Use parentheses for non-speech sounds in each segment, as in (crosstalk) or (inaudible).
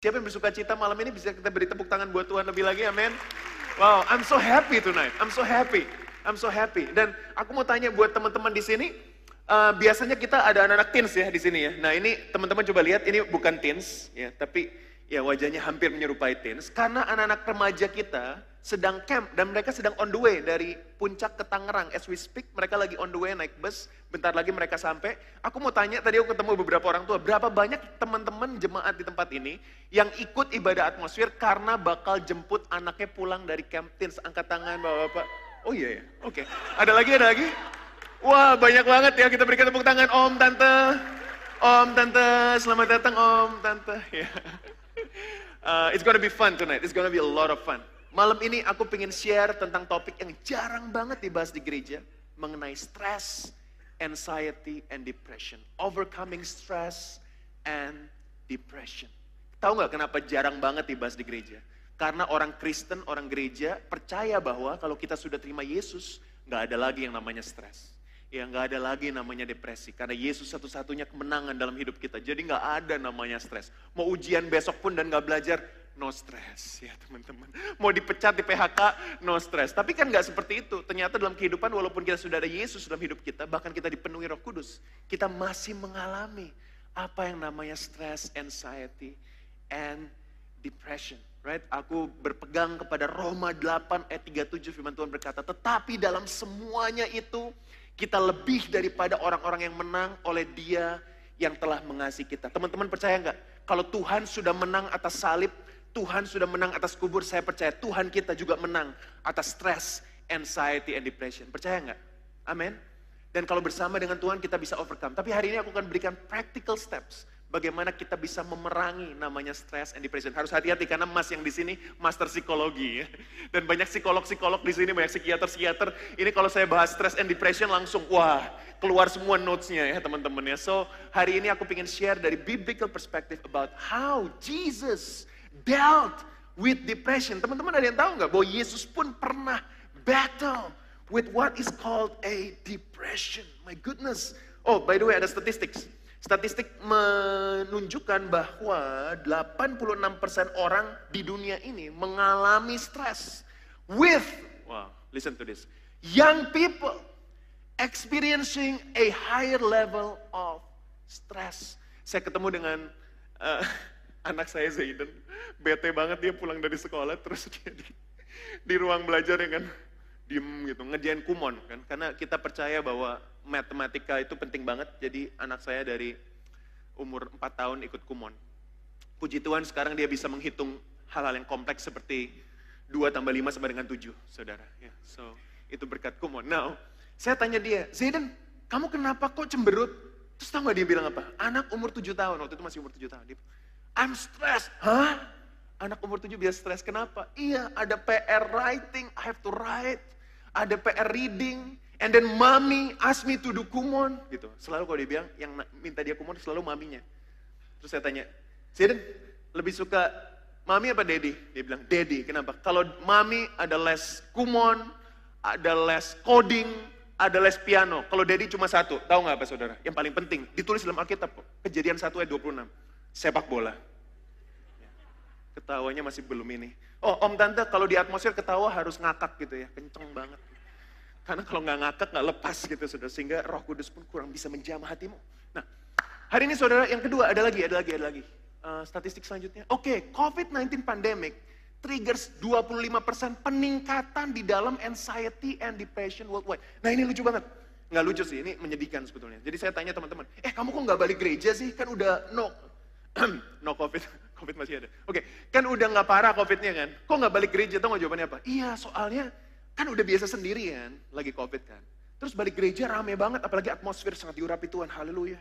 Siapa yang bersuka cita malam ini bisa kita beri tepuk tangan buat Tuhan lebih lagi, amin. Wow, I'm so happy tonight. I'm so happy. I'm so happy. Dan aku mau tanya buat teman-teman di sini, uh, biasanya kita ada anak-anak teens ya di sini ya. Nah ini teman-teman coba lihat, ini bukan teens ya, tapi ya wajahnya hampir menyerupai teens. Karena anak-anak remaja kita sedang camp dan mereka sedang on the way dari puncak ke Tangerang. As we speak, mereka lagi on the way naik bus. Bentar lagi mereka sampai. Aku mau tanya, tadi aku ketemu beberapa orang tua, berapa banyak teman-teman jemaat di tempat ini yang ikut ibadah atmosfer karena bakal jemput anaknya pulang dari camp teens. Angkat tangan bapak-bapak. Oh iya ya, oke. Okay. Ada lagi, ada lagi? Wah banyak banget ya, kita berikan tepuk tangan om, tante. Om, tante, selamat datang om, tante. (laughs) Yeah. Uh, it's gonna be fun tonight, it's gonna be a lot of fun. Malam ini aku pengen share tentang topik yang jarang banget dibahas di gereja. Mengenai stress, anxiety, and depression. Overcoming stress and depression. Tahu nggak kenapa jarang banget dibahas di gereja? Karena orang Kristen, orang gereja percaya bahwa kalau kita sudah terima Yesus, nggak ada lagi yang namanya stres. Ya nggak ada lagi namanya depresi. Karena Yesus satu-satunya kemenangan dalam hidup kita. Jadi nggak ada namanya stres. Mau ujian besok pun dan nggak belajar, no stress (laughs) ya teman-teman. Mau dipecat di PHK, no stress. Tapi kan nggak seperti itu. Ternyata dalam kehidupan walaupun kita sudah ada Yesus dalam hidup kita, bahkan kita dipenuhi roh kudus, kita masih mengalami apa yang namanya stress, anxiety, and depression. Right? Aku berpegang kepada Roma 8 ayat 37 firman Tuhan berkata, tetapi dalam semuanya itu kita lebih daripada orang-orang yang menang oleh dia yang telah mengasihi kita. Teman-teman percaya nggak? Kalau Tuhan sudah menang atas salib, Tuhan sudah menang atas kubur, saya percaya Tuhan kita juga menang atas stress, anxiety, and depression. Percaya nggak? Amin. Dan kalau bersama dengan Tuhan kita bisa overcome. Tapi hari ini aku akan berikan practical steps. Bagaimana kita bisa memerangi namanya stress and depression. Harus hati-hati karena mas yang di sini master psikologi. Ya. (laughs) Dan banyak psikolog-psikolog di sini, banyak psikiater-psikiater. Ini kalau saya bahas stress and depression langsung, wah keluar semua notes-nya ya teman-teman ya. So hari ini aku ingin share dari biblical perspective about how Jesus dealt with depression. Teman-teman ada yang tahu nggak bahwa Yesus pun pernah battle with what is called a depression. My goodness. Oh, by the way ada statistics. Statistik menunjukkan bahwa 86% orang di dunia ini mengalami stres with wow, listen to this. Young people experiencing a higher level of stress. Saya ketemu dengan uh, (laughs) anak saya Zayden, bete banget dia pulang dari sekolah terus dia di, di ruang belajar ya kan diem gitu ngerjain kumon kan karena kita percaya bahwa matematika itu penting banget jadi anak saya dari umur 4 tahun ikut kumon puji Tuhan sekarang dia bisa menghitung hal-hal yang kompleks seperti 2 tambah 5 sama dengan 7 saudara ya so itu berkat kumon now saya tanya dia Zayden kamu kenapa kok cemberut terus tahu gak dia bilang apa anak umur 7 tahun waktu itu masih umur 7 tahun dia I'm stressed. Hah? Anak umur 7 biasa stres. Kenapa? Iya, ada PR writing. I have to write. Ada PR reading. And then mommy ask me to do kumon. Gitu. Selalu kalau dia bilang, yang minta dia kumon selalu maminya. Terus saya tanya, Zidane, lebih suka mami apa daddy? Dia bilang, daddy. Kenapa? Kalau mami ada les kumon, ada les coding, ada les piano. Kalau daddy cuma satu. Tahu nggak apa saudara? Yang paling penting, ditulis dalam Alkitab. Kejadian 1 ayat 26 sepak bola. Ketawanya masih belum ini. Oh om tante kalau di atmosfer ketawa harus ngakak gitu ya, kenceng banget. Karena kalau nggak ngakak nggak lepas gitu saudara, sehingga roh kudus pun kurang bisa menjamah hatimu. Nah hari ini saudara yang kedua ada lagi, ada lagi, ada lagi. Uh, statistik selanjutnya. Oke, okay, COVID-19 pandemic triggers 25% peningkatan di dalam anxiety and depression worldwide. Nah ini lucu banget. Nggak lucu sih, ini menyedihkan sebetulnya. Jadi saya tanya teman-teman, eh kamu kok nggak balik gereja sih? Kan udah no (clears throat) no covid, (laughs) covid masih ada. Oke, okay. kan udah nggak parah covidnya kan? Kok nggak balik gereja? Tahu nggak jawabannya apa? Iya, soalnya kan udah biasa sendirian lagi covid kan. Terus balik gereja rame banget, apalagi atmosfer sangat diurapi Tuhan, haleluya.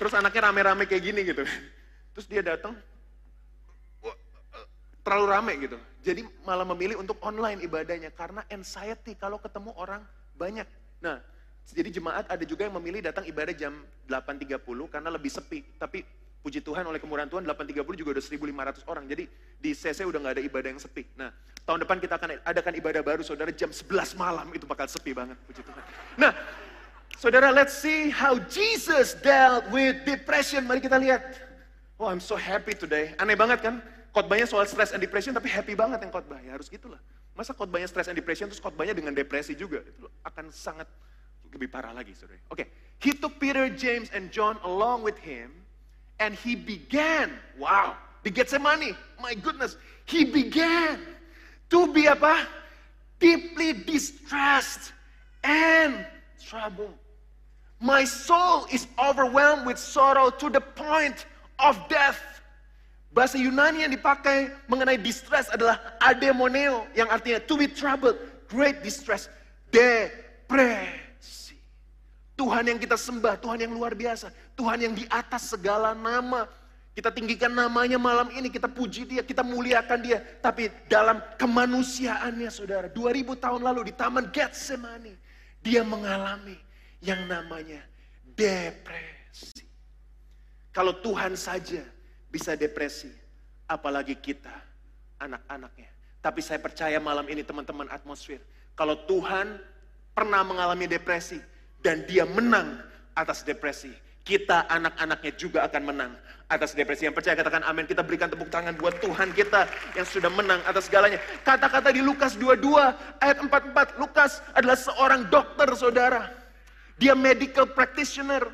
Terus anaknya rame-rame kayak gini gitu. Terus dia datang, terlalu rame gitu. Jadi malah memilih untuk online ibadahnya karena anxiety kalau ketemu orang banyak. Nah, jadi jemaat ada juga yang memilih datang ibadah jam 8.30 karena lebih sepi. Tapi puji Tuhan oleh kemurahan Tuhan 8.30 juga udah 1.500 orang. Jadi di CC udah nggak ada ibadah yang sepi. Nah tahun depan kita akan adakan ibadah baru saudara jam 11 malam itu bakal sepi banget puji Tuhan. Nah saudara let's see how Jesus dealt with depression. Mari kita lihat. Oh, I'm so happy today. Aneh banget kan? Khotbahnya soal stress and depression, tapi happy banget yang khotbah. Ya harus gitulah. Masa khotbahnya stress and depression, terus khotbahnya dengan depresi juga. Itu akan sangat lebih parah lagi, saudara. Oke, okay. he took Peter, James, and John along with him, and he began, wow, di Gethsemane, my goodness, he began to be apa? Deeply distressed and troubled. My soul is overwhelmed with sorrow to the point of death. Bahasa Yunani yang dipakai mengenai distress adalah ademoneo yang artinya to be troubled, great distress, depresi. Tuhan yang kita sembah, Tuhan yang luar biasa, Tuhan yang di atas segala nama. Kita tinggikan namanya malam ini, kita puji dia, kita muliakan dia. Tapi dalam kemanusiaannya saudara, 2000 tahun lalu di Taman Getsemani, dia mengalami yang namanya depresi. Kalau Tuhan saja bisa depresi, apalagi kita, anak-anaknya. Tapi saya percaya malam ini teman-teman atmosfer, kalau Tuhan pernah mengalami depresi dan dia menang atas depresi, kita anak-anaknya juga akan menang atas depresi. Yang percaya katakan amin. Kita berikan tepuk tangan buat Tuhan kita yang sudah menang atas segalanya. Kata-kata di Lukas 22 ayat 44. Lukas adalah seorang dokter saudara. Dia medical practitioner.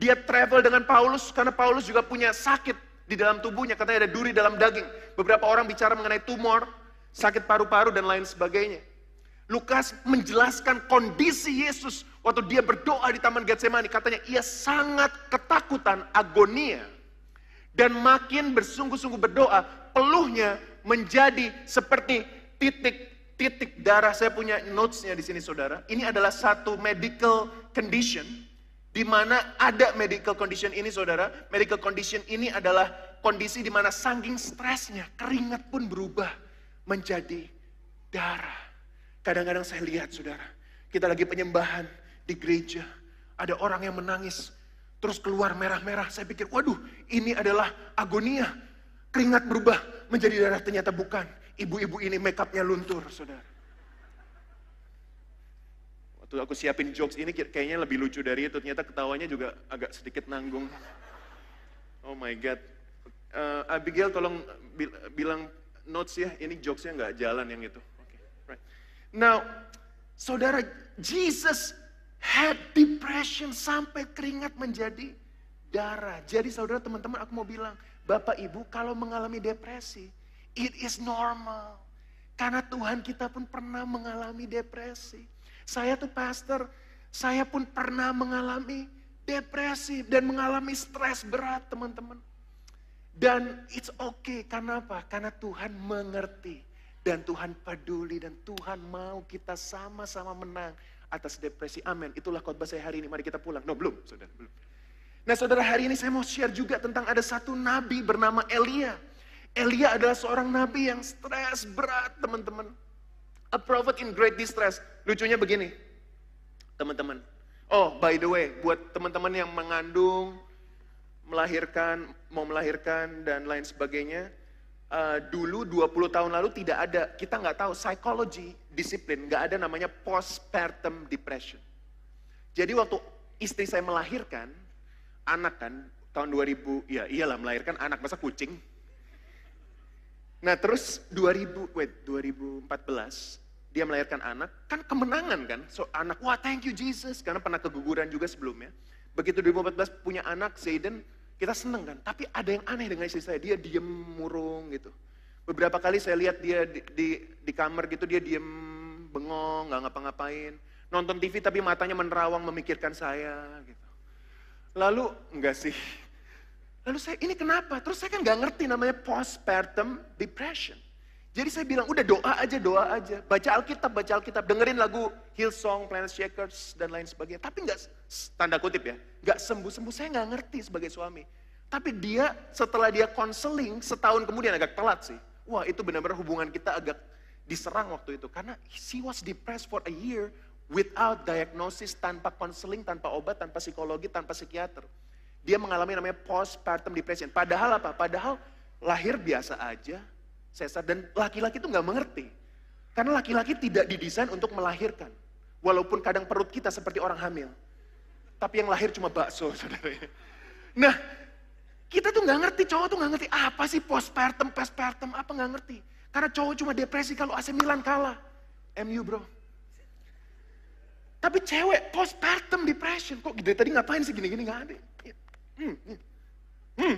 Dia travel dengan Paulus karena Paulus juga punya sakit di dalam tubuhnya. Katanya ada duri dalam daging. Beberapa orang bicara mengenai tumor, sakit paru-paru dan lain sebagainya. Lukas menjelaskan kondisi Yesus waktu dia berdoa di Taman Getsemani. Katanya ia sangat ketakutan, agonia. Dan makin bersungguh-sungguh berdoa, peluhnya menjadi seperti titik-titik darah. Saya punya notesnya di sini saudara. Ini adalah satu medical condition di mana ada medical condition ini saudara, medical condition ini adalah kondisi di mana saking stresnya keringat pun berubah menjadi darah. Kadang-kadang saya lihat saudara, kita lagi penyembahan di gereja, ada orang yang menangis, terus keluar merah-merah. Saya pikir, waduh ini adalah agonia. Keringat berubah menjadi darah, ternyata bukan. Ibu-ibu ini make upnya luntur saudara. Waktu aku siapin jokes ini kayaknya lebih lucu dari itu. Ternyata ketawanya juga agak sedikit nanggung. Oh my God. Uh, Abigail tolong bilang notes ya, ini jokesnya nggak jalan yang itu. Okay, right. Now, saudara, Jesus had depression sampai keringat menjadi darah. Jadi saudara teman-teman aku mau bilang, Bapak Ibu kalau mengalami depresi, it is normal. Karena Tuhan kita pun pernah mengalami depresi. Saya tuh pastor, saya pun pernah mengalami depresi dan mengalami stres berat teman-teman. Dan it's okay, karena apa? Karena Tuhan mengerti. Dan Tuhan peduli dan Tuhan mau kita sama-sama menang atas depresi. Amin. Itulah khotbah saya hari ini. Mari kita pulang. No, belum, saudara. Belum. Nah saudara hari ini saya mau share juga tentang ada satu nabi bernama Elia. Elia adalah seorang nabi yang stres berat teman-teman. A prophet in great distress. Lucunya begini, teman-teman. Oh, by the way, buat teman-teman yang mengandung, melahirkan, mau melahirkan, dan lain sebagainya, uh, dulu 20 tahun lalu tidak ada, kita nggak tahu, psikologi, disiplin, nggak ada namanya postpartum depression. Jadi waktu istri saya melahirkan, anak kan, tahun 2000, ya iyalah melahirkan anak, masa kucing? Nah terus 2000, wait, 2014, dia melahirkan anak, kan kemenangan kan. So anak, wah thank you Jesus, karena pernah keguguran juga sebelumnya. Begitu 2014 punya anak, Zayden, kita seneng kan. Tapi ada yang aneh dengan istri saya, dia diem murung gitu. Beberapa kali saya lihat dia di, di, di kamar gitu, dia diem bengong, nggak ngapa-ngapain. Nonton TV tapi matanya menerawang memikirkan saya gitu. Lalu, enggak sih. Lalu saya, ini kenapa? Terus saya kan nggak ngerti namanya postpartum depression. Jadi saya bilang, udah doa aja, doa aja. Baca Alkitab, baca Alkitab. Dengerin lagu Hillsong, Planet Shakers, dan lain sebagainya. Tapi nggak, tanda kutip ya, nggak sembuh-sembuh. Saya nggak ngerti sebagai suami. Tapi dia, setelah dia konseling, setahun kemudian agak telat sih. Wah itu benar-benar hubungan kita agak diserang waktu itu. Karena she was depressed for a year without diagnosis, tanpa konseling, tanpa obat, tanpa psikologi, tanpa psikiater. Dia mengalami namanya postpartum depression. Padahal apa? Padahal lahir biasa aja, sesar dan laki-laki itu nggak mengerti. Karena laki-laki tidak didesain untuk melahirkan. Walaupun kadang perut kita seperti orang hamil. Tapi yang lahir cuma bakso, (laughs) saudara. Nah, Kita tuh nggak ngerti, cowok tuh nggak ngerti apa sih postpartum, postpartum, apa nggak ngerti. Karena cowok cuma depresi kalau AC Milan kalah. MU bro. Tapi cewek postpartum depression. Kok gitu tadi ngapain sih gini-gini nggak ada. Hmm, hmm, hmm.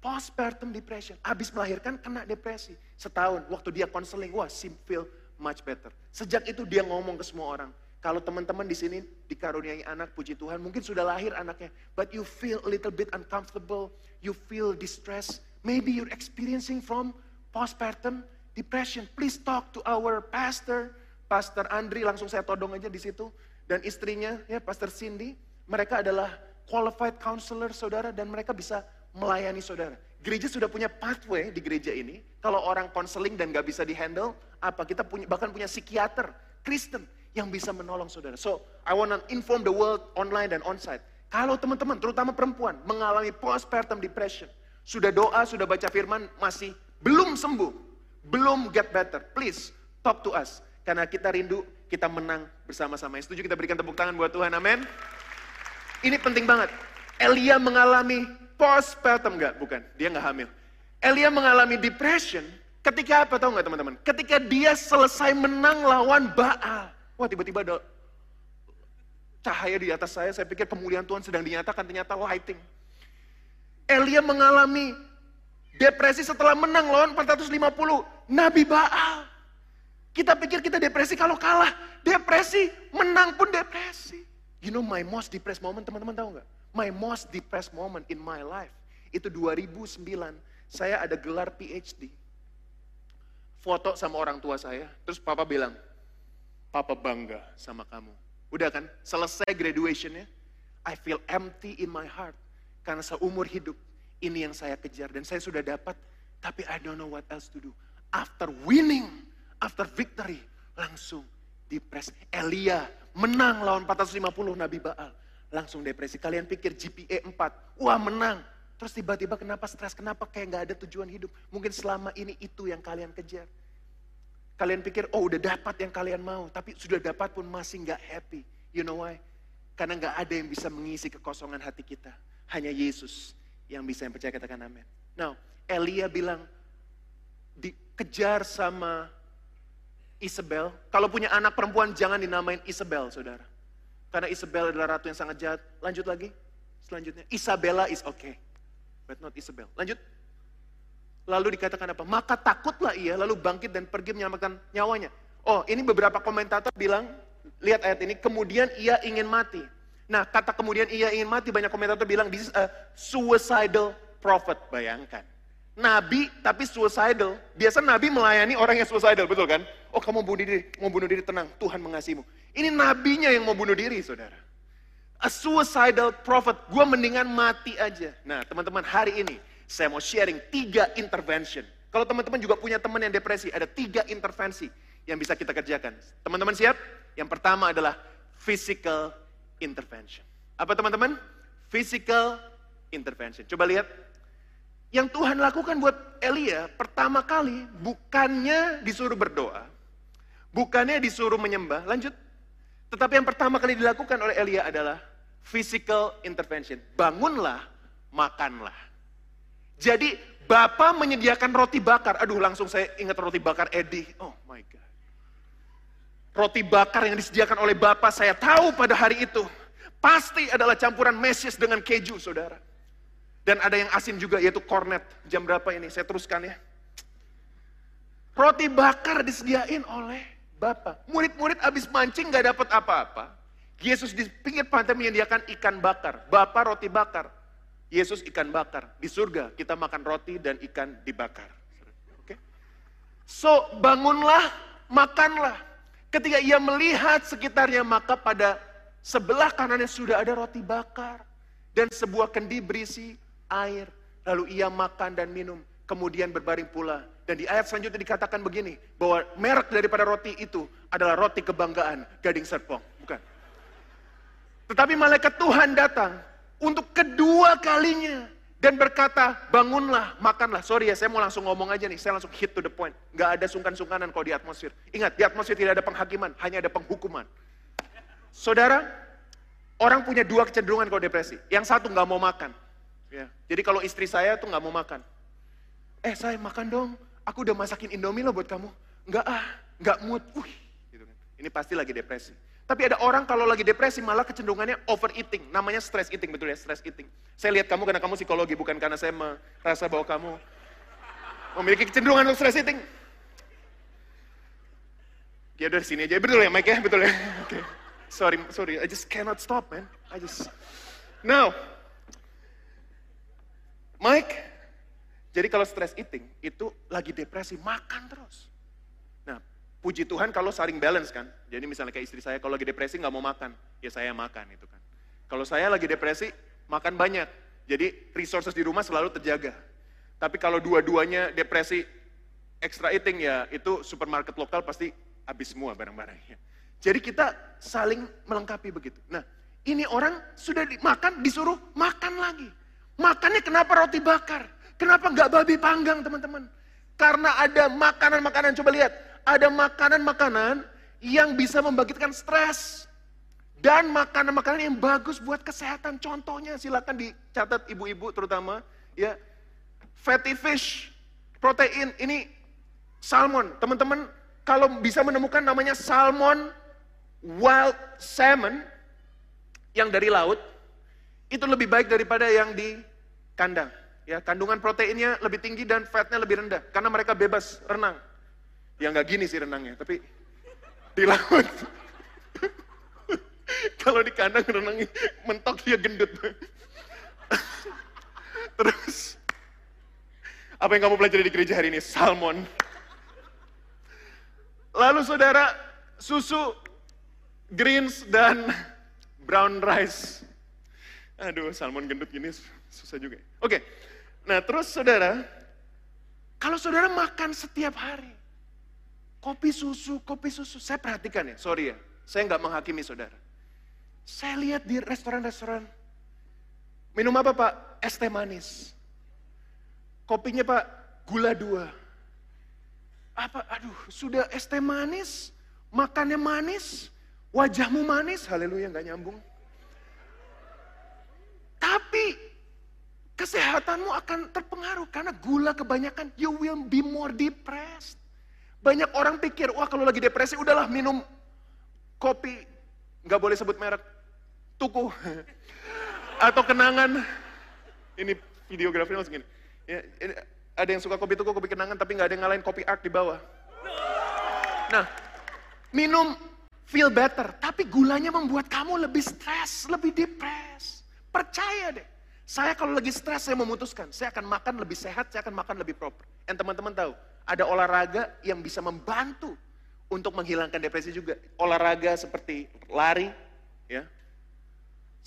Postpartum depression. Abis melahirkan kena depresi. Setahun waktu dia konseling, wah sim feel much better. Sejak itu dia ngomong ke semua orang. Kalau teman-teman di sini dikaruniai anak, puji Tuhan, mungkin sudah lahir anaknya, but you feel a little bit uncomfortable, you feel distress, maybe you're experiencing from postpartum depression. Please talk to our pastor, Pastor Andri, langsung saya todong aja di situ, dan istrinya, ya Pastor Cindy, mereka adalah qualified counselor saudara, dan mereka bisa melayani saudara. Gereja sudah punya pathway di gereja ini. Kalau orang konseling dan gak bisa dihandle, apa kita punya bahkan punya psikiater Kristen yang bisa menolong saudara. So, I want to inform the world online dan onsite. Kalau teman-teman, terutama perempuan, mengalami postpartum depression, sudah doa, sudah baca firman, masih belum sembuh, belum get better, please talk to us. Karena kita rindu, kita menang bersama-sama. Setuju kita berikan tepuk tangan buat Tuhan, amin. Ini penting banget. Elia mengalami postpartum, enggak, bukan, dia enggak hamil. Elia mengalami depression, ketika apa tahu nggak teman-teman? Ketika dia selesai menang lawan Baal. Wah tiba-tiba ada cahaya di atas saya, saya pikir pemulihan Tuhan sedang dinyatakan, ternyata lighting. Elia mengalami depresi setelah menang lawan 450 Nabi Baal. Kita pikir kita depresi kalau kalah. Depresi, menang pun depresi. You know my most depressed moment, teman-teman tahu nggak? My most depressed moment in my life. Itu 2009, saya ada gelar PhD. Foto sama orang tua saya, terus papa bilang, Papa bangga sama kamu. Udah kan? Selesai graduationnya. I feel empty in my heart. Karena seumur hidup, ini yang saya kejar. Dan saya sudah dapat, tapi I don't know what else to do. After winning, after victory, langsung depresi. Elia menang lawan 450 Nabi Baal. Langsung depresi. Kalian pikir GPA 4, wah menang. Terus tiba-tiba kenapa stres, kenapa kayak gak ada tujuan hidup. Mungkin selama ini itu yang kalian kejar. Kalian pikir, oh udah dapat yang kalian mau, tapi sudah dapat pun masih nggak happy. You know why? Karena nggak ada yang bisa mengisi kekosongan hati kita. Hanya Yesus yang bisa yang percaya katakan amin. Now, Elia bilang, dikejar sama Isabel. Kalau punya anak perempuan jangan dinamain Isabel, saudara. Karena Isabel adalah ratu yang sangat jahat. Lanjut lagi, selanjutnya. Isabella is okay, but not Isabel. Lanjut. Lalu dikatakan apa? Maka takutlah ia, lalu bangkit dan pergi menyelamatkan nyawanya. Oh, ini beberapa komentator bilang, lihat ayat ini, kemudian ia ingin mati. Nah, kata kemudian ia ingin mati, banyak komentator bilang, this is a suicidal prophet. Bayangkan. Nabi tapi suicidal. Biasa Nabi melayani orang yang suicidal, betul kan? Oh kamu bunuh diri, mau bunuh diri tenang, Tuhan mengasihimu. Ini nabinya yang mau bunuh diri, saudara. A suicidal prophet, gue mendingan mati aja. Nah teman-teman hari ini, saya mau sharing tiga intervention. Kalau teman-teman juga punya teman yang depresi, ada tiga intervensi yang bisa kita kerjakan. Teman-teman siap? Yang pertama adalah physical intervention. Apa teman-teman? Physical intervention. Coba lihat. Yang Tuhan lakukan buat Elia pertama kali bukannya disuruh berdoa, bukannya disuruh menyembah, lanjut. Tetapi yang pertama kali dilakukan oleh Elia adalah physical intervention. Bangunlah, makanlah. Jadi Bapak menyediakan roti bakar. Aduh langsung saya ingat roti bakar Edi. Oh my God. Roti bakar yang disediakan oleh Bapak saya tahu pada hari itu. Pasti adalah campuran mesis dengan keju saudara. Dan ada yang asin juga yaitu kornet. Jam berapa ini? Saya teruskan ya. Roti bakar disediain oleh Bapak. Murid-murid habis mancing gak dapat apa-apa. Yesus di pinggir pantai menyediakan ikan bakar. Bapak roti bakar. Yesus ikan bakar. Di surga kita makan roti dan ikan dibakar. Oke? So bangunlah, makanlah. Ketika ia melihat sekitarnya maka pada sebelah kanannya sudah ada roti bakar. Dan sebuah kendi berisi air. Lalu ia makan dan minum. Kemudian berbaring pula. Dan di ayat selanjutnya dikatakan begini. Bahwa merek daripada roti itu adalah roti kebanggaan Gading Serpong. Bukan. Tetapi malaikat Tuhan datang untuk kedua kalinya dan berkata, bangunlah, makanlah. Sorry ya, saya mau langsung ngomong aja nih, saya langsung hit to the point. Gak ada sungkan-sungkanan kalau di atmosfer. Ingat, di atmosfer tidak ada penghakiman, hanya ada penghukuman. Saudara, orang punya dua kecenderungan kalau depresi. Yang satu gak mau makan. Ya. Jadi kalau istri saya tuh nggak mau makan. Eh saya makan dong, aku udah masakin Indomie loh buat kamu. Nggak ah, nggak mood. Wih, gitu kan. Ini pasti lagi depresi. Tapi ada orang kalau lagi depresi malah kecenderungannya overeating. Namanya stress eating, betul ya, stress eating. Saya lihat kamu karena kamu psikologi, bukan karena saya merasa bahwa kamu memiliki kecenderungan untuk stress eating. Ya udah sini aja, betul ya Mike ya, betul ya. (laughs) Oke. Okay. Sorry, sorry, I just cannot stop man. I just... Now, Mike, jadi kalau stress eating itu lagi depresi, makan terus. Puji Tuhan kalau saling balance kan. Jadi misalnya kayak istri saya kalau lagi depresi nggak mau makan, ya saya makan itu kan. Kalau saya lagi depresi, makan banyak. Jadi resources di rumah selalu terjaga. Tapi kalau dua-duanya depresi, extra eating ya itu supermarket lokal pasti habis semua barang-barangnya. Jadi kita saling melengkapi begitu. Nah, ini orang sudah dimakan, disuruh makan lagi. Makannya kenapa roti bakar? Kenapa nggak babi panggang teman-teman? Karena ada makanan-makanan, coba lihat. Ada makanan-makanan yang bisa membangkitkan stres. Dan makanan-makanan yang bagus buat kesehatan. Contohnya silakan dicatat ibu-ibu terutama. ya Fatty fish, protein, ini salmon. Teman-teman kalau bisa menemukan namanya salmon wild salmon yang dari laut, itu lebih baik daripada yang di kandang. Ya, kandungan proteinnya lebih tinggi dan fatnya lebih rendah karena mereka bebas renang. Ya nggak gini sih renangnya, tapi di laut. (laughs) Kalau di kandang renangnya mentok dia gendut. (laughs) Terus apa yang kamu pelajari di gereja hari ini? Salmon. Lalu saudara, susu, greens, dan brown rice. Aduh, salmon gendut gini susah juga. Oke, nah terus saudara, kalau saudara makan setiap hari, kopi susu, kopi susu, saya perhatikan ya, sorry ya, saya nggak menghakimi saudara. Saya lihat di restoran-restoran, minum apa pak? Es teh manis. Kopinya pak, gula dua. Apa, aduh, sudah es teh manis, makannya manis, wajahmu manis, haleluya nggak nyambung. Tapi kesehatanmu akan terpengaruh karena gula kebanyakan you will be more depressed. Banyak orang pikir, wah kalau lagi depresi udahlah minum kopi, nggak boleh sebut merek, tuku (laughs) atau kenangan. Ini videografi langsung gini. Ya, ini, ada yang suka kopi tuku, kopi kenangan, tapi nggak ada yang ngalahin kopi art di bawah. Nah, minum feel better, tapi gulanya membuat kamu lebih stres, lebih depres. Percaya deh. Saya kalau lagi stres, saya memutuskan, saya akan makan lebih sehat, saya akan makan lebih proper. Dan teman-teman tahu, ada olahraga yang bisa membantu untuk menghilangkan depresi juga. Olahraga seperti lari, ya.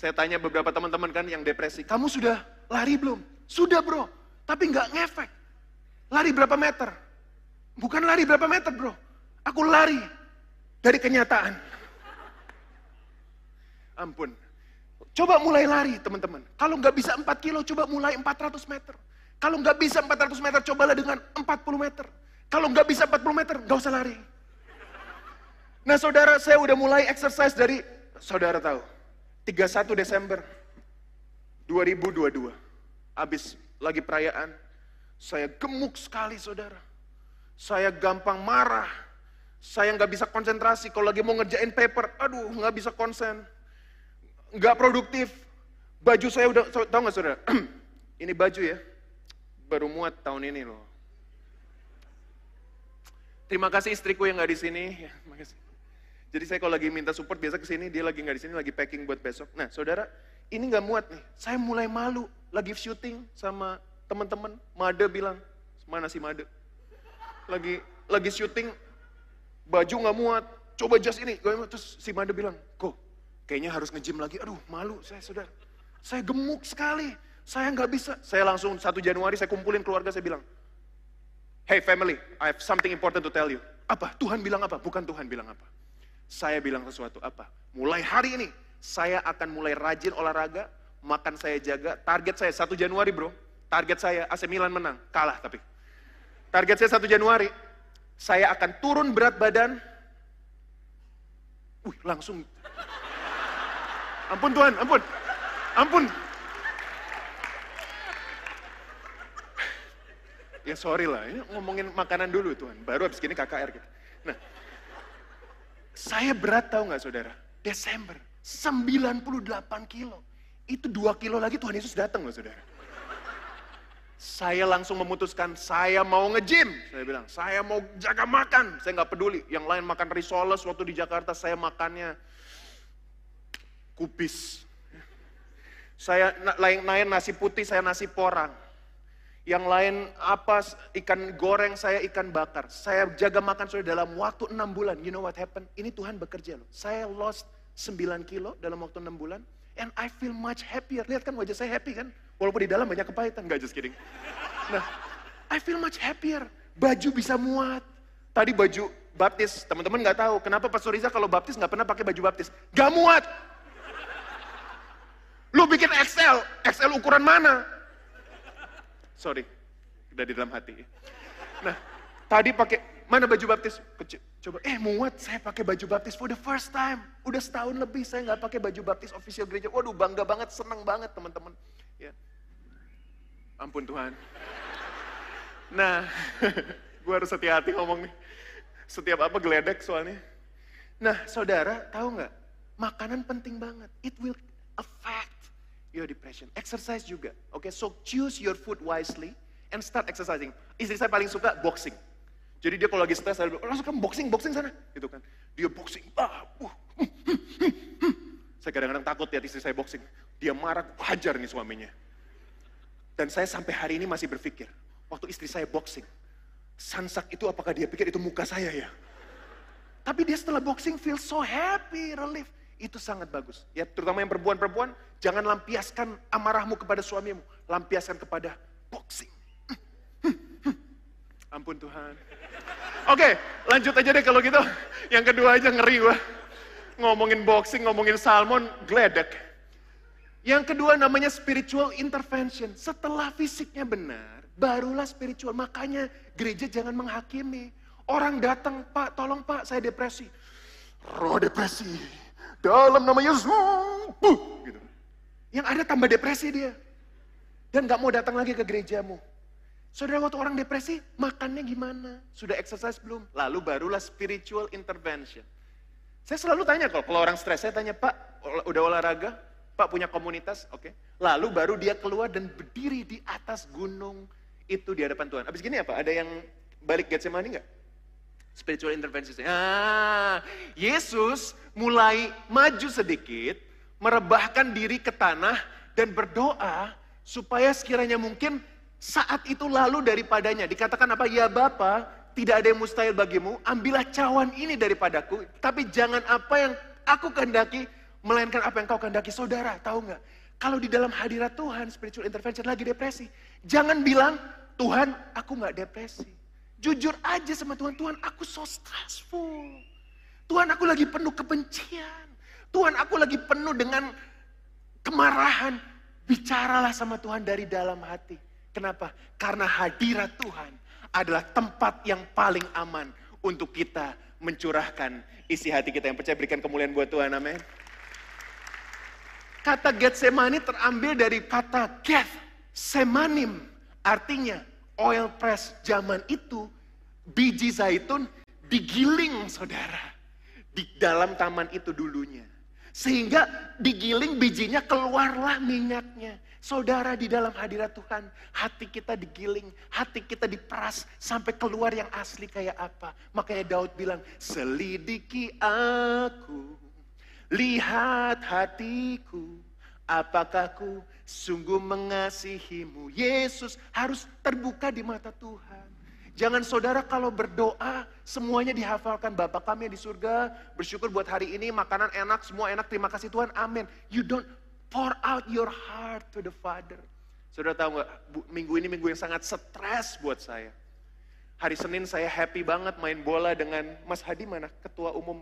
Saya tanya beberapa teman-teman kan yang depresi, kamu sudah lari belum? Sudah bro, tapi nggak ngefek. Lari berapa meter? Bukan lari berapa meter bro, aku lari dari kenyataan. (laughs) Ampun, Coba mulai lari teman-teman. Kalau nggak bisa 4 kilo, coba mulai 400 meter. Kalau nggak bisa 400 meter, cobalah dengan 40 meter. Kalau nggak bisa 40 meter, nggak usah lari. Nah saudara, saya udah mulai exercise dari, saudara tahu, 31 Desember 2022. Habis lagi perayaan, saya gemuk sekali saudara. Saya gampang marah. Saya nggak bisa konsentrasi. Kalau lagi mau ngerjain paper, aduh nggak bisa konsen nggak produktif. Baju saya udah, tahu nggak saudara? (clears throat) ini baju ya, baru muat tahun ini loh. Terima kasih istriku yang nggak di sini. Ya. Jadi saya kalau lagi minta support biasa ke sini, dia lagi nggak di sini, lagi packing buat besok. Nah, saudara, ini nggak muat nih. Saya mulai malu, lagi syuting sama teman-teman. Made bilang, mana si Made? Lagi lagi syuting, baju nggak muat. Coba jas ini, terus si Made bilang, kok Kayaknya harus nge-gym lagi. Aduh, malu saya, saudara. Saya gemuk sekali. Saya nggak bisa. Saya langsung satu Januari saya kumpulin keluarga, saya bilang, Hey family, I have something important to tell you. Apa? Tuhan bilang apa? Bukan Tuhan bilang apa. Saya bilang sesuatu apa? Mulai hari ini, saya akan mulai rajin olahraga, makan saya jaga. Target saya satu Januari bro. Target saya AC Milan menang, kalah tapi. Target saya satu Januari, saya akan turun berat badan. Wih, langsung Ampun Tuhan, ampun. Ampun. Ya sorry lah, ini ngomongin makanan dulu Tuhan. Baru habis gini KKR kita. Nah, saya berat tahu nggak saudara? Desember, 98 kilo. Itu dua kilo lagi Tuhan Yesus datang loh saudara. Saya langsung memutuskan, saya mau nge-gym. Saya bilang, saya mau jaga makan. Saya nggak peduli. Yang lain makan risoles waktu di Jakarta, saya makannya kubis. Saya lain lain nasi putih, saya nasi porang. Yang lain apa ikan goreng, saya ikan bakar. Saya jaga makan sudah dalam waktu enam bulan. You know what happened? Ini Tuhan bekerja loh. Saya lost 9 kilo dalam waktu enam bulan. And I feel much happier. Lihat kan wajah saya happy kan? Walaupun di dalam banyak kepahitan. Gak just kidding. Nah, I feel much happier. Baju bisa muat. Tadi baju baptis, teman-teman nggak tahu kenapa Pastor Riza kalau baptis nggak pernah pakai baju baptis. Gak muat. Lu bikin XL, XL ukuran mana? Sorry, udah di dalam hati. Nah, tadi pakai mana baju baptis? Kecil. Coba, eh muat saya pakai baju baptis for the first time. Udah setahun lebih saya nggak pakai baju baptis official gereja. Waduh bangga banget, senang banget teman-teman. Ya. Ampun Tuhan. Nah, (laughs) gue harus hati-hati ngomong nih. Setiap apa geledek soalnya. Nah, saudara, tahu nggak? Makanan penting banget. It will affect your depression. Exercise juga. Oke, okay? so choose your food wisely and start exercising. Istri saya paling suka boxing. Jadi dia kalau lagi stres, saya bilang, langsung kamu boxing, boxing sana. Gitu kan. Dia boxing. Ah, uh, hmm. Saya kadang-kadang takut ya istri saya boxing. Dia marah, hajar nih suaminya. Dan saya sampai hari ini masih berpikir, waktu istri saya boxing, sansak itu apakah dia pikir itu muka saya ya? Tapi dia setelah boxing feel so happy, relief. Itu sangat bagus. Ya, terutama yang perempuan-perempuan, jangan lampiaskan amarahmu kepada suamimu, lampiaskan kepada boxing. Ampun Tuhan. Oke, lanjut aja deh kalau gitu. Yang kedua aja ngeri gua. Ngomongin boxing, ngomongin salmon, gledek. Yang kedua namanya spiritual intervention. Setelah fisiknya benar, barulah spiritual. Makanya gereja jangan menghakimi. Orang datang, Pak, tolong Pak, saya depresi. Roh depresi dalam nama Yesus, gitu. Yang ada tambah depresi dia. Dan gak mau datang lagi ke gerejamu. Saudara waktu orang depresi, makannya gimana? Sudah exercise belum? Lalu barulah spiritual intervention. Saya selalu tanya kalau, kalau orang stres, saya tanya, Pak, udah olahraga? Pak punya komunitas? Oke. Okay. Lalu baru dia keluar dan berdiri di atas gunung itu di hadapan Tuhan. Abis gini apa? Ada yang balik Getsemani nggak? Spiritual intervention. Ah, Yesus mulai maju sedikit, merebahkan diri ke tanah dan berdoa supaya sekiranya mungkin saat itu lalu daripadanya. Dikatakan apa? Ya Bapa, tidak ada yang mustahil bagimu, ambillah cawan ini daripadaku, tapi jangan apa yang aku kehendaki, melainkan apa yang kau kehendaki. Saudara, tahu nggak? Kalau di dalam hadirat Tuhan, spiritual intervention lagi depresi, jangan bilang, Tuhan aku nggak depresi. Jujur aja sama Tuhan, Tuhan aku so stressful. Tuhan aku lagi penuh kebencian. Tuhan aku lagi penuh dengan kemarahan. Bicaralah sama Tuhan dari dalam hati. Kenapa? Karena hadirat Tuhan adalah tempat yang paling aman untuk kita mencurahkan isi hati kita yang percaya berikan kemuliaan buat Tuhan. Amin. Kata Getsemani terambil dari kata Geth, Semanim. Artinya oil press zaman itu biji zaitun digiling saudara. Di dalam taman itu dulunya. Sehingga digiling bijinya keluarlah minyaknya. Saudara di dalam hadirat Tuhan, hati kita digiling, hati kita diperas sampai keluar yang asli kayak apa. Makanya Daud bilang, selidiki aku, lihat hatiku, apakah ku sungguh mengasihimu. Yesus harus terbuka di mata Tuhan. Jangan saudara kalau berdoa semuanya dihafalkan Bapak kami di surga bersyukur buat hari ini makanan enak semua enak terima kasih Tuhan amin. You don't pour out your heart to the Father. Saudara tahu nggak minggu ini minggu yang sangat stres buat saya. Hari Senin saya happy banget main bola dengan Mas Hadi mana ketua umum.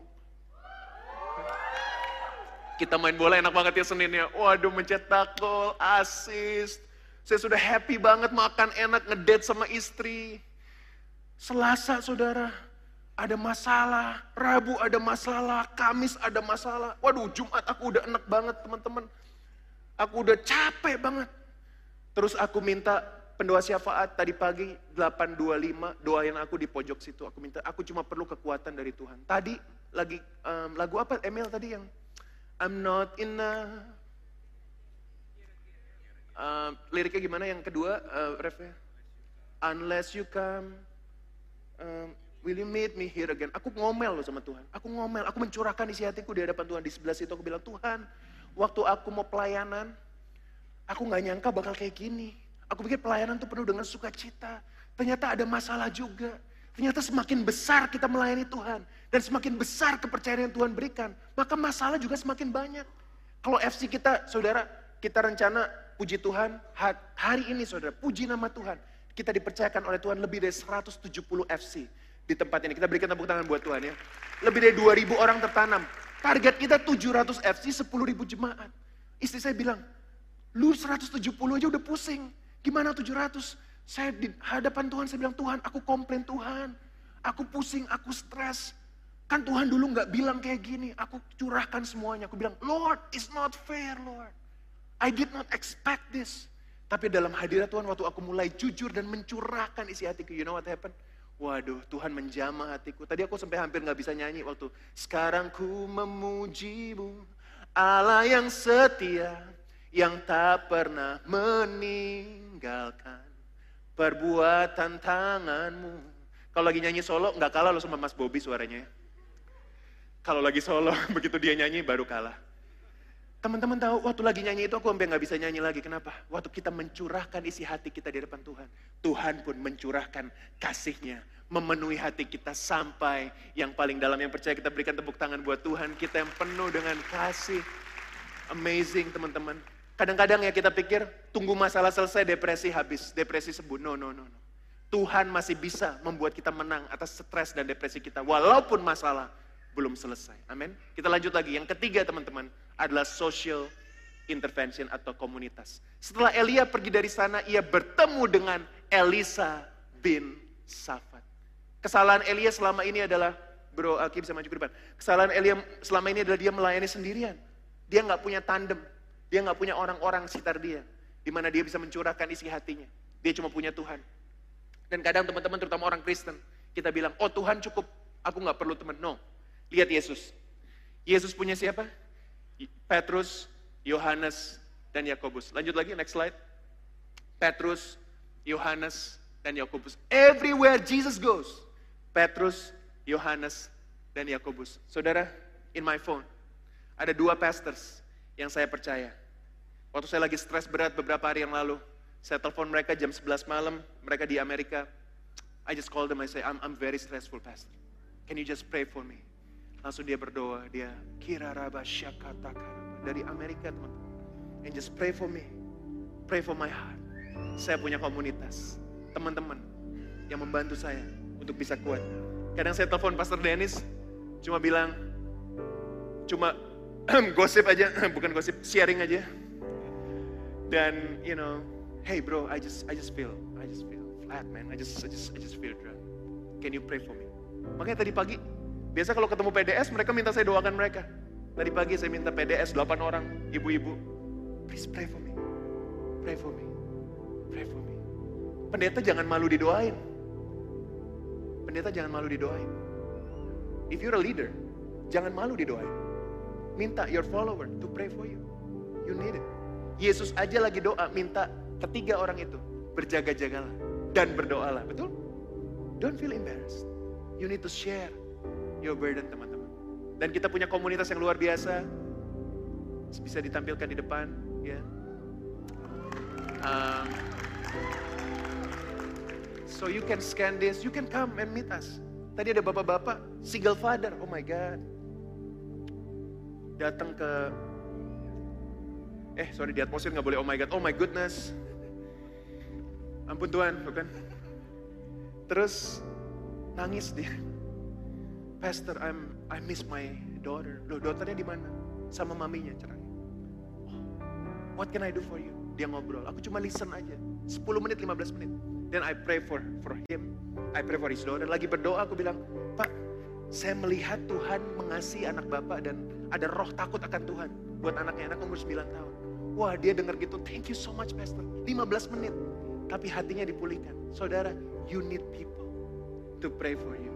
Kita main bola enak banget ya Seninnya. Waduh mencetak gol, assist. Saya sudah happy banget makan enak ngedate sama istri. Selasa saudara, ada masalah. Rabu ada masalah. Kamis ada masalah. Waduh Jumat aku udah enak banget teman-teman. Aku udah capek banget. Terus aku minta pendoa syafaat tadi pagi 825 doain aku di pojok situ. Aku minta aku cuma perlu kekuatan dari Tuhan. Tadi lagi um, lagu apa Emil tadi yang I'm not enough. Uh, liriknya gimana yang kedua uh, refnya? Unless you come, um, will you meet me here again? Aku ngomel loh sama Tuhan. Aku ngomel, aku mencurahkan isi hatiku di hadapan Tuhan. Di sebelah situ aku bilang, Tuhan, waktu aku mau pelayanan, aku nggak nyangka bakal kayak gini. Aku pikir pelayanan tuh penuh dengan sukacita. Ternyata ada masalah juga. Ternyata semakin besar kita melayani Tuhan. Dan semakin besar kepercayaan yang Tuhan berikan. Maka masalah juga semakin banyak. Kalau FC kita, saudara, kita rencana puji Tuhan hari ini saudara. Puji nama Tuhan. Kita dipercayakan oleh Tuhan lebih dari 170 FC di tempat ini. Kita berikan tepuk tangan buat Tuhan ya. Lebih dari 2000 orang tertanam. Target kita 700 FC, 10 ribu jemaat. Istri saya bilang, lu 170 aja udah pusing. Gimana 700? Saya di hadapan Tuhan, saya bilang, Tuhan aku komplain Tuhan. Aku pusing, aku stres. Kan Tuhan dulu nggak bilang kayak gini. Aku curahkan semuanya. Aku bilang, Lord, it's not fair, Lord. I did not expect this. Tapi dalam hadirat Tuhan waktu aku mulai jujur dan mencurahkan isi hatiku, you know what happened? Waduh, Tuhan menjamah hatiku. Tadi aku sampai hampir nggak bisa nyanyi waktu sekarang ku memujimu, Allah yang setia, yang tak pernah meninggalkan perbuatan tanganmu. Kalau lagi nyanyi solo nggak kalah lo sama Mas Bobby suaranya. Kalau lagi solo (laughs) begitu dia nyanyi baru kalah. Teman-teman tahu waktu lagi nyanyi itu aku sampai nggak bisa nyanyi lagi. Kenapa? Waktu kita mencurahkan isi hati kita di depan Tuhan. Tuhan pun mencurahkan kasihnya. Memenuhi hati kita sampai yang paling dalam. Yang percaya kita berikan tepuk tangan buat Tuhan. Kita yang penuh dengan kasih. Amazing teman-teman. Kadang-kadang ya kita pikir tunggu masalah selesai depresi habis. Depresi sembuh. No, no, no. no. Tuhan masih bisa membuat kita menang atas stres dan depresi kita. Walaupun masalah belum selesai. Amin. Kita lanjut lagi. Yang ketiga teman-teman adalah social intervention atau komunitas. Setelah Elia pergi dari sana, ia bertemu dengan Elisa bin Safat. Kesalahan Elia selama ini adalah, bro Aki bisa maju ke depan. Kesalahan Elia selama ini adalah dia melayani sendirian. Dia nggak punya tandem. Dia nggak punya orang-orang sekitar dia. Di mana dia bisa mencurahkan isi hatinya. Dia cuma punya Tuhan. Dan kadang teman-teman terutama orang Kristen, kita bilang, oh Tuhan cukup, aku nggak perlu teman. No, Lihat Yesus. Yesus punya siapa? Petrus, Yohanes, dan Yakobus. Lanjut lagi, next slide. Petrus, Yohanes, dan Yakobus. Everywhere Jesus goes, Petrus, Yohanes, dan Yakobus. Saudara, in my phone, ada dua pastors yang saya percaya. Waktu saya lagi stres berat beberapa hari yang lalu, saya telepon mereka jam 11 malam, mereka di Amerika. I just call them, I say, I'm, I'm very stressful, pastor. Can you just pray for me? Langsung dia berdoa, dia kira raba syakata dari Amerika teman-teman. And just pray for me. Pray for my heart. Saya punya komunitas, teman-teman yang membantu saya untuk bisa kuat. Kadang saya telepon Pastor Dennis, cuma bilang, cuma (clears throat) gosip aja, (clears throat) bukan gosip, sharing aja. Dan, you know, hey bro, I just, I just feel, I just feel flat man, I just, I just, I just feel dry. Can you pray for me? Makanya tadi pagi Biasa kalau ketemu PDS mereka minta saya doakan mereka. Tadi pagi saya minta PDS 8 orang, ibu-ibu. Please pray for me. Pray for me. Pray for me. Pendeta jangan malu didoain. Pendeta jangan malu didoain. If you're a leader, jangan malu didoain. Minta your follower to pray for you. You need it. Yesus aja lagi doa minta ketiga orang itu berjaga-jagalah dan berdoalah, betul? Don't feel embarrassed. You need to share your burden teman-teman. Dan kita punya komunitas yang luar biasa. Bisa ditampilkan di depan. ya. Um, so you can scan this, you can come and meet us. Tadi ada bapak-bapak, single father, oh my God. Datang ke, eh sorry di atmosfer nggak boleh oh my God, oh my goodness. Ampun Tuhan, bukan? Terus nangis dia Pastor, I'm I miss my daughter. Loh, daughternya di mana? Sama maminya cerai. Oh, what can I do for you? Dia ngobrol. Aku cuma listen aja. 10 menit, 15 menit. Then I pray for for him. I pray for his daughter. Lagi berdoa aku bilang, Pak, saya melihat Tuhan mengasihi anak Bapak dan ada roh takut akan Tuhan buat anaknya. Anak umur 9 tahun. Wah dia dengar gitu, thank you so much pastor. 15 menit. tapi hatinya dipulihkan. Saudara, you need people to pray for you.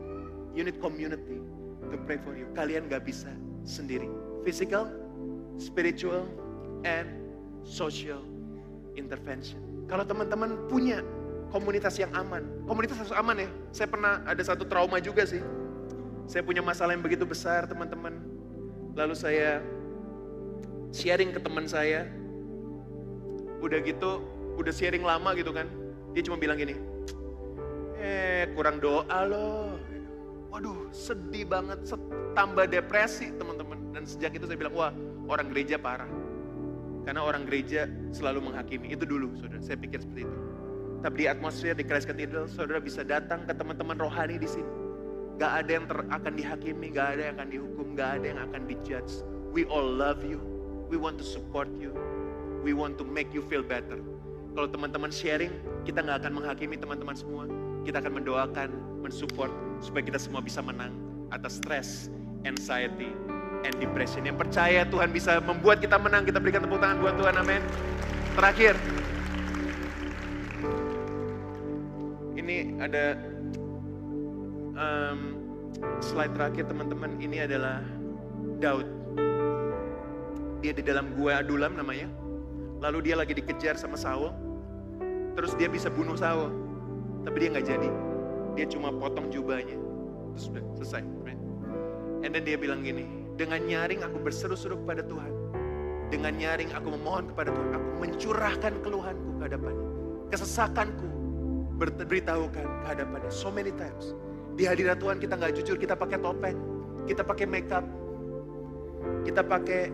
You need community to pray for you. Kalian gak bisa sendiri. Physical, spiritual, and social intervention. Kalau teman-teman punya komunitas yang aman, komunitas harus aman ya. Saya pernah ada satu trauma juga sih. Saya punya masalah yang begitu besar teman-teman. Lalu saya sharing ke teman saya. Udah gitu, udah sharing lama gitu kan. Dia cuma bilang gini, eh kurang doa loh. Waduh sedih banget, tambah depresi teman-teman. Dan sejak itu saya bilang, wah orang gereja parah. Karena orang gereja selalu menghakimi. Itu dulu saudara, saya pikir seperti itu. Tapi di atmosfer di Christ Cathedral, saudara bisa datang ke teman-teman rohani di sini. Gak ada yang ter, akan dihakimi, gak ada yang akan dihukum, gak ada yang akan dijudge. We all love you. We want to support you. We want to make you feel better. Kalau teman-teman sharing, kita nggak akan menghakimi teman-teman semua. Kita akan mendoakan, mensupport supaya kita semua bisa menang atas stress, anxiety, and depression. Yang percaya Tuhan bisa membuat kita menang, kita berikan tepuk tangan buat Tuhan, amin. Terakhir, ini ada um, slide terakhir teman-teman. Ini adalah Daud. Dia di dalam gua Adulam namanya. Lalu dia lagi dikejar sama Saul terus dia bisa bunuh Saul. Tapi dia nggak jadi. Dia cuma potong jubahnya. Terus sudah selesai. And then dia bilang gini, dengan nyaring aku berseru-seru kepada Tuhan. Dengan nyaring aku memohon kepada Tuhan. Aku mencurahkan keluhanku ke hadapannya. Kesesakanku beritahukan ke hadapannya. So many times. Di hadirat Tuhan kita nggak jujur, kita pakai topeng. Kita pakai makeup. Kita pakai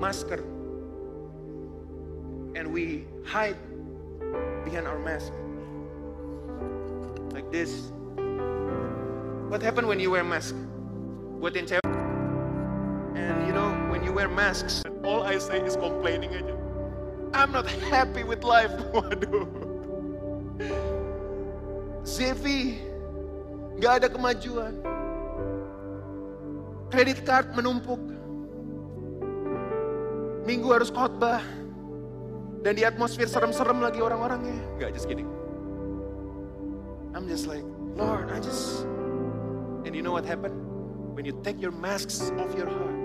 masker. And we hide behind our mask. Like this. What happened when you wear mask? Buat yang cewek and you know when you wear masks all I say is complaining aja I'm not happy with life (laughs) waduh. Zevi gak ada kemajuan. Kredit card menumpuk Minggu harus khotbah. Dan di atmosfer serem-serem lagi orang-orangnya. Gak, just kidding. I'm just like, Lord, I just... And you know what happened? When you take your masks off your heart,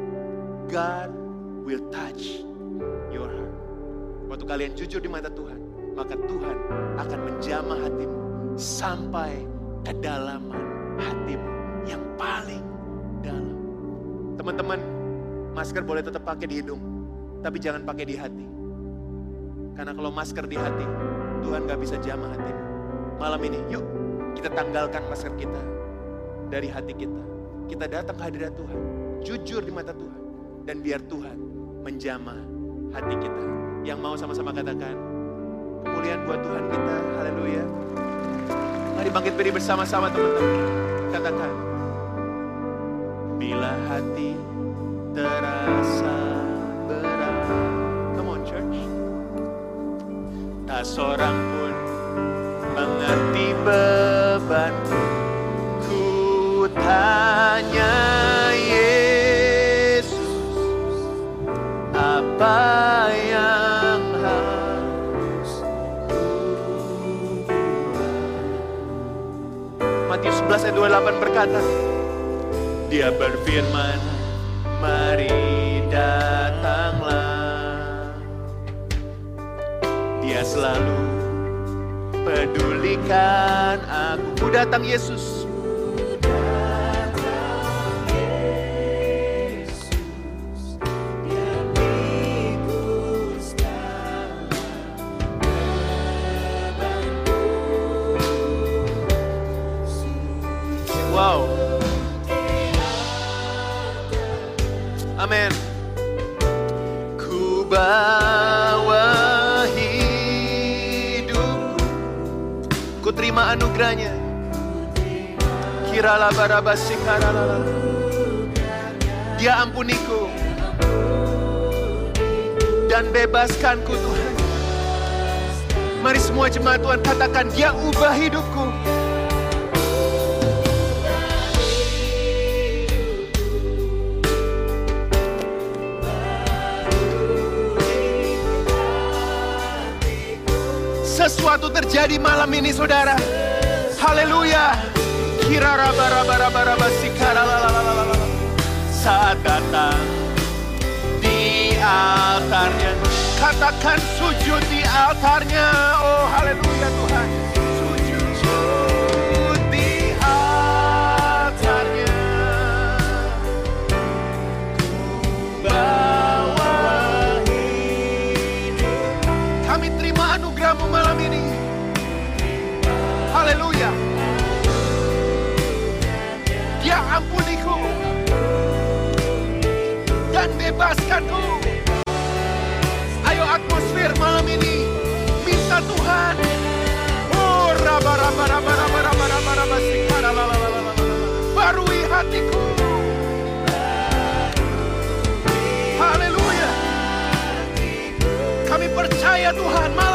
God will touch your heart. Waktu kalian jujur di mata Tuhan, maka Tuhan akan menjamah hatimu sampai kedalaman hatimu yang paling dalam. Teman-teman, masker boleh tetap pakai di hidung, tapi jangan pakai di hati. Karena kalau masker di hati, Tuhan gak bisa jamah hati. Malam ini, yuk kita tanggalkan masker kita dari hati kita. Kita datang ke hadirat Tuhan, jujur di mata Tuhan. Dan biar Tuhan menjamah hati kita. Yang mau sama-sama katakan, kemuliaan buat Tuhan kita, haleluya. Mari bangkit beri bersama-sama teman-teman. Katakan, bila hati terasa seorang pun mengerti bebanku. Ku tanya Yesus, apa yang harus ku Matius 11 ayat 28 berkata, Dia berfirman, mari selalu pedulikan aku. Ku datang Yesus. Dia ampuniku dan bebaskanku Tuhan. Mari semua jemaat Tuhan katakan dia ubah hidupku. Sesuatu terjadi malam ini saudara. Haleluya. Kira raba raba raba raba sikara Saat datang di altarnya. Katakan sujud di altarnya. Oh haleluya. Dan bebaskanku. Ayo atmosfer malam ini minta Tuhan. Oh, raba raba raba raba raba raba raba sikara la la la la. Barui hatiku. Haleluya. Kami percaya Tuhan malam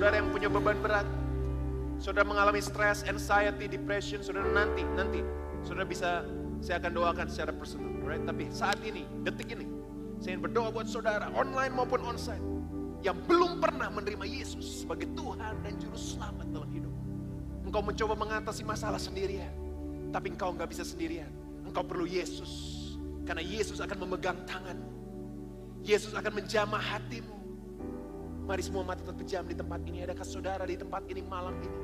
saudara yang punya beban berat. Saudara mengalami stres, anxiety, depression, saudara nanti, nanti. Saudara bisa, saya akan doakan secara personal. Alright? Tapi saat ini, detik ini, saya ingin berdoa buat saudara, online maupun onsite. Yang belum pernah menerima Yesus sebagai Tuhan dan Juru Selamat dalam hidup. Engkau mencoba mengatasi masalah sendirian. Tapi engkau nggak bisa sendirian. Engkau perlu Yesus. Karena Yesus akan memegang tanganmu. Yesus akan menjamah hatimu. Mari semua mata tetap pejam di tempat ini. Adakah saudara di tempat ini malam ini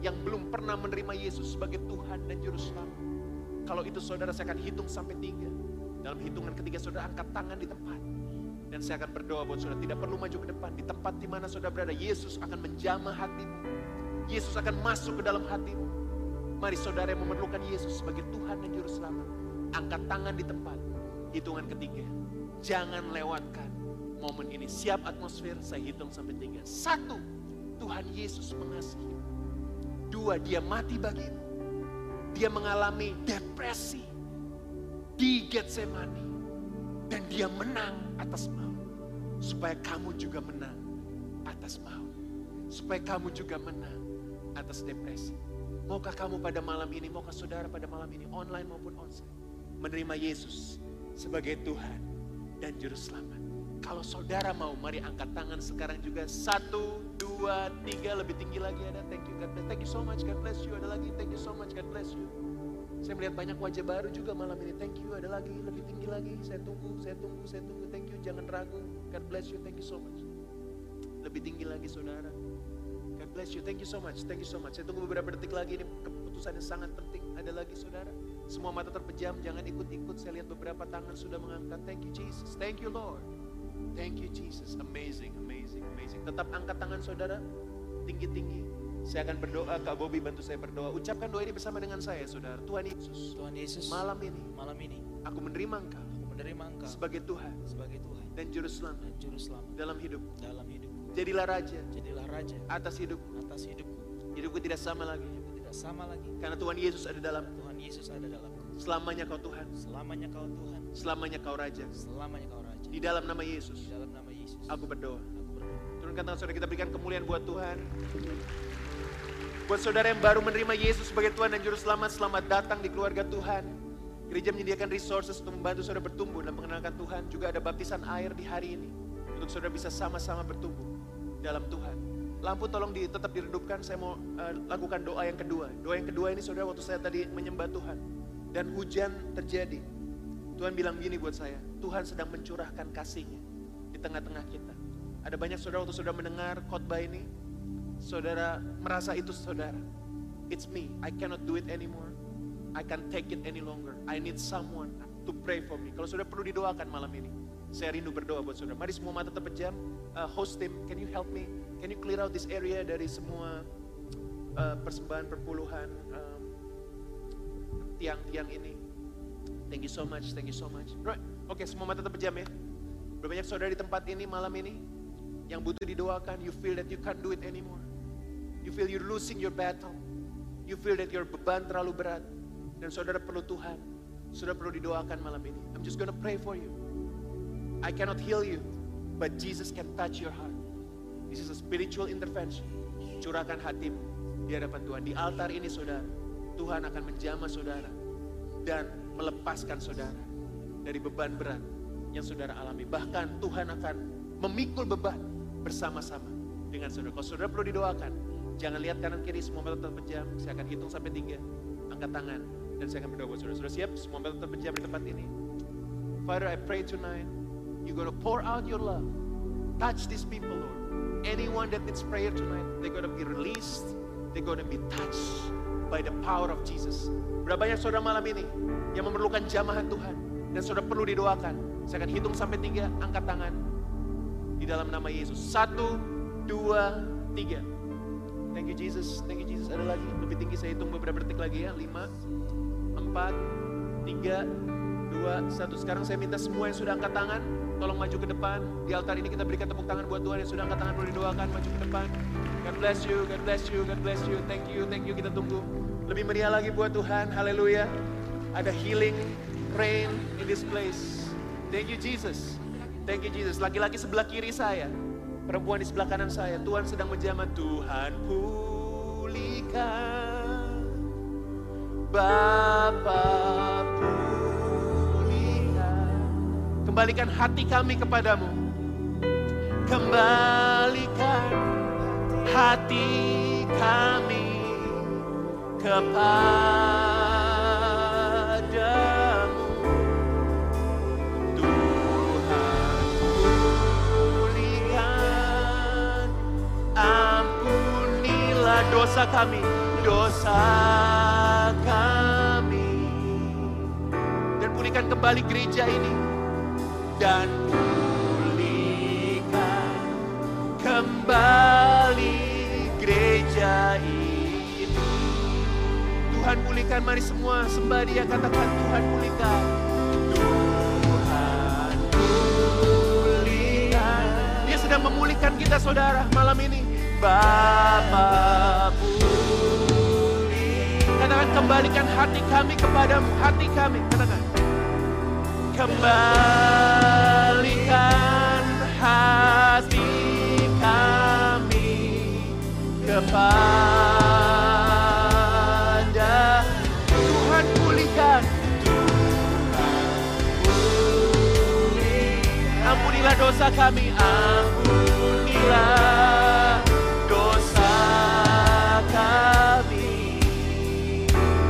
yang belum pernah menerima Yesus sebagai Tuhan dan Juru Selamat? Kalau itu saudara saya akan hitung sampai tiga. Dalam hitungan ketiga saudara angkat tangan di tempat. Dan saya akan berdoa buat saudara. Tidak perlu maju ke depan. Di tempat di mana saudara berada, Yesus akan menjamah hatimu. Yesus akan masuk ke dalam hatimu. Mari saudara yang memerlukan Yesus sebagai Tuhan dan Juru Selamat. Angkat tangan di tempat. Hitungan ketiga. Jangan lewatkan momen ini. Siap atmosfer, saya hitung sampai tiga. Satu, Tuhan Yesus mengasihi. Dua, dia mati bagimu. Dia mengalami depresi di Getsemani. Dan dia menang atas maut. Supaya kamu juga menang atas maut. Supaya kamu juga menang atas depresi. Maukah kamu pada malam ini, maukah saudara pada malam ini, online maupun onsite, menerima Yesus sebagai Tuhan dan Juru Selamat. Kalau saudara mau, mari angkat tangan sekarang juga. Satu, dua, tiga, lebih tinggi lagi ada. Thank you, God bless. Thank you so much, God bless you. Ada lagi, thank you so much, God bless you. Saya melihat banyak wajah baru juga malam ini. Thank you, ada lagi, lebih tinggi lagi. Saya tunggu, saya tunggu, saya tunggu. Thank you, jangan ragu. God bless you, thank you so much. Lebih tinggi lagi saudara. God bless you, thank you so much, thank you so much. Saya tunggu beberapa detik lagi ini keputusan yang sangat penting. Ada lagi saudara? Semua mata terpejam, jangan ikut-ikut. Saya lihat beberapa tangan sudah mengangkat. Thank you Jesus. Thank you Lord. Thank you Jesus. Amazing, amazing, amazing. Tetap angkat tangan saudara. Tinggi-tinggi. Saya akan berdoa, Kak Bobby bantu saya berdoa. Ucapkan doa ini bersama dengan saya, saudara. Tuhan Yesus, Tuhan Yesus, malam ini malam ini aku menerima Engkau aku menerima Engkau sebagai Tuhan sebagai Tuhan dan Juru Selamat dan Juru Selamat dalam hidup. dalam hidupku. Jadilah Raja Jadilah Raja atas hidup. atas hidupku. Hidupku tidak sama lagi. Hidupku tidak sama lagi. Karena Tuhan Yesus ada dalam. Tuhan Yesus ada dalamku. Selamanya kau Tuhan. Selamanya kau Tuhan, Selamanya kau Raja. selamanya kau Raja. Di dalam nama Yesus. Di dalam nama Yesus, Aku berdoa. aku berdoa. Turunkan tangan saudara kita berikan kemuliaan buat Tuhan. Buat saudara yang baru menerima Yesus sebagai Tuhan dan Juru Selamat, selamat datang di keluarga Tuhan. Gereja menyediakan resources untuk membantu saudara bertumbuh dan mengenalkan Tuhan. Juga ada baptisan air di hari ini. Untuk saudara bisa sama-sama bertumbuh dalam Tuhan. Lampu tolong di, tetap diredupkan, saya mau eh, lakukan doa yang kedua. Doa yang kedua ini saudara waktu saya tadi menyembah Tuhan. Dan hujan terjadi. Tuhan bilang gini buat saya, Tuhan sedang mencurahkan kasihnya di tengah-tengah kita. Ada banyak saudara waktu saudara mendengar khotbah ini, saudara merasa itu saudara. It's me, I cannot do it anymore. I can't take it any longer. I need someone to pray for me. Kalau saudara perlu didoakan malam ini, saya rindu berdoa buat saudara. Mari semua mata terpejam. Uh, host team, can you help me? Can you clear out this area dari semua uh, persembahan perpuluhan um, tiang-tiang ini? Thank you so much, thank you so much. Right. Oke, semua mata terpejam ya. Berbanyak saudara di tempat ini malam ini yang butuh didoakan, you feel that you can't do it anymore. You feel you're losing your battle. You feel that your beban terlalu berat. Dan saudara perlu Tuhan. Saudara perlu didoakan malam ini. I'm just gonna pray for you. I cannot heal you, but Jesus can touch your heart. This is a spiritual intervention. Curahkan hatimu di hadapan Tuhan. Di altar ini saudara, Tuhan akan menjamah saudara dan melepaskan saudara dari beban berat yang saudara alami. Bahkan Tuhan akan memikul beban bersama-sama dengan saudara. Kalau saudara perlu didoakan, jangan lihat kanan kiri semua mata terpejam. Saya akan hitung sampai tiga. Angkat tangan dan saya akan berdoa buat saudara. Saudara siap? Semua mata terpejam di tempat ini. Father, I pray tonight, you're gonna pour out your love. Touch these people, Lord. Anyone that needs prayer tonight, they're gonna be released. They're gonna be touched by the power of Jesus. Berapa banyak saudara malam ini yang memerlukan jamahan Tuhan dan saudara perlu didoakan. Saya akan hitung sampai tiga, angkat tangan di dalam nama Yesus. Satu, dua, tiga. Thank you Jesus, thank you Jesus. Ada lagi, lebih tinggi saya hitung beberapa detik lagi ya. Lima, empat, tiga, dua, satu. Sekarang saya minta semua yang sudah angkat tangan, tolong maju ke depan. Di altar ini kita berikan tepuk tangan buat Tuhan yang sudah angkat tangan, boleh didoakan, maju ke depan. God bless you, God bless you, God bless you. Thank you, thank you. Kita tunggu. Lebih meriah lagi buat Tuhan, haleluya. Ada healing, rain in this place. Thank you Jesus. Thank you Jesus. Laki-laki sebelah kiri saya, perempuan di sebelah kanan saya. Tuhan sedang menjamah. Tuhan pulihkan. Bapa pulihkan. Kembalikan hati kami kepadamu. Kembalikan hati kami kepadamu. Tuhan ampunilah dosa kami, dosa kami. Dan pulihkan kembali gereja ini. Dan pulihkan kembali gereja ini. Tuhan pulihkan, mari semua sembah dia katakan Tuhan pulihkan. Tuhan pulihkan. Dia sedang memulihkan kita saudara malam ini. Bapa pulih. Katakan kembalikan hati kami kepadamu, hati kami. Katakan. Kembalikan hati kami kepada dosa kami Ampunilah dosa kami.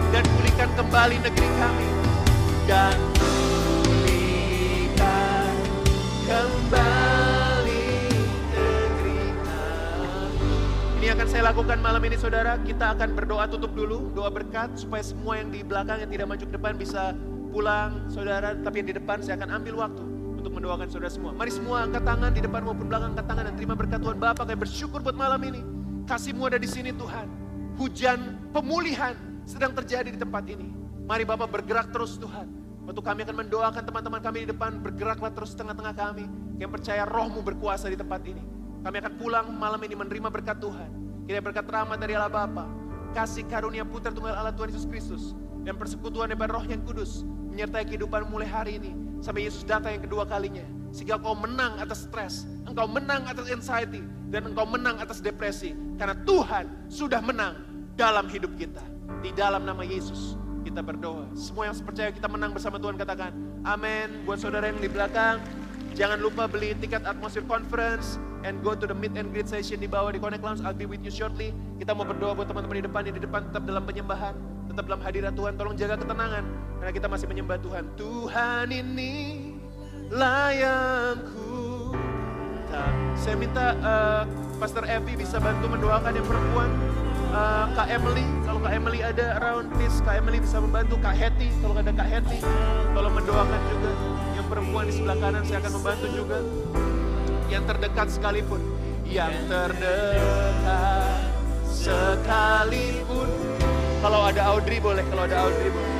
Dan pulihkan kembali negeri kami Dan pulihkan kembali negeri kami. Ini akan saya lakukan malam ini saudara, kita akan berdoa tutup dulu, doa berkat supaya semua yang di belakang yang tidak maju ke depan bisa pulang saudara, tapi yang di depan saya akan ambil waktu untuk mendoakan saudara semua. Mari semua angkat tangan di depan maupun belakang angkat tangan dan terima berkat Tuhan Bapak. Kami bersyukur buat malam ini. Kasihmu ada di sini Tuhan. Hujan pemulihan sedang terjadi di tempat ini. Mari Bapak bergerak terus Tuhan. Waktu kami akan mendoakan teman-teman kami di depan, bergeraklah terus tengah-tengah kami. Yang percaya rohmu berkuasa di tempat ini. Kami akan pulang malam ini menerima berkat Tuhan. Kita berkat rahmat dari Allah Bapa, kasih karunia Putra Tunggal Allah Tuhan Yesus Kristus, dan persekutuan daripada Roh yang Kudus menyertai kehidupan mulai hari ini sampai Yesus datang yang kedua kalinya. Sehingga engkau menang atas stres, engkau menang atas anxiety, dan engkau menang atas depresi. Karena Tuhan sudah menang dalam hidup kita. Di dalam nama Yesus kita berdoa. Semua yang percaya kita menang bersama Tuhan katakan amin. Buat saudara yang di belakang, jangan lupa beli tiket atmosfer conference and go to the meet and greet session di bawah di Connect Lounge. I'll be with you shortly. Kita mau berdoa buat teman-teman di depan, di depan tetap dalam penyembahan, tetap dalam hadirat Tuhan. Tolong jaga ketenangan karena kita masih menyembah Tuhan. Tuhan ini layangku. Nah, saya minta uh, Pastor Evi bisa bantu mendoakan yang perempuan. Uh, Kak Emily, kalau Kak Emily ada around, please Kak Emily bisa membantu. Kak Hetty, kalau ada Kak Hetty, tolong mendoakan juga. Yang perempuan di sebelah kanan saya akan membantu juga yang terdekat sekalipun, yang terdekat sekalipun. Kalau ada Audrey boleh, kalau ada Audrey boleh.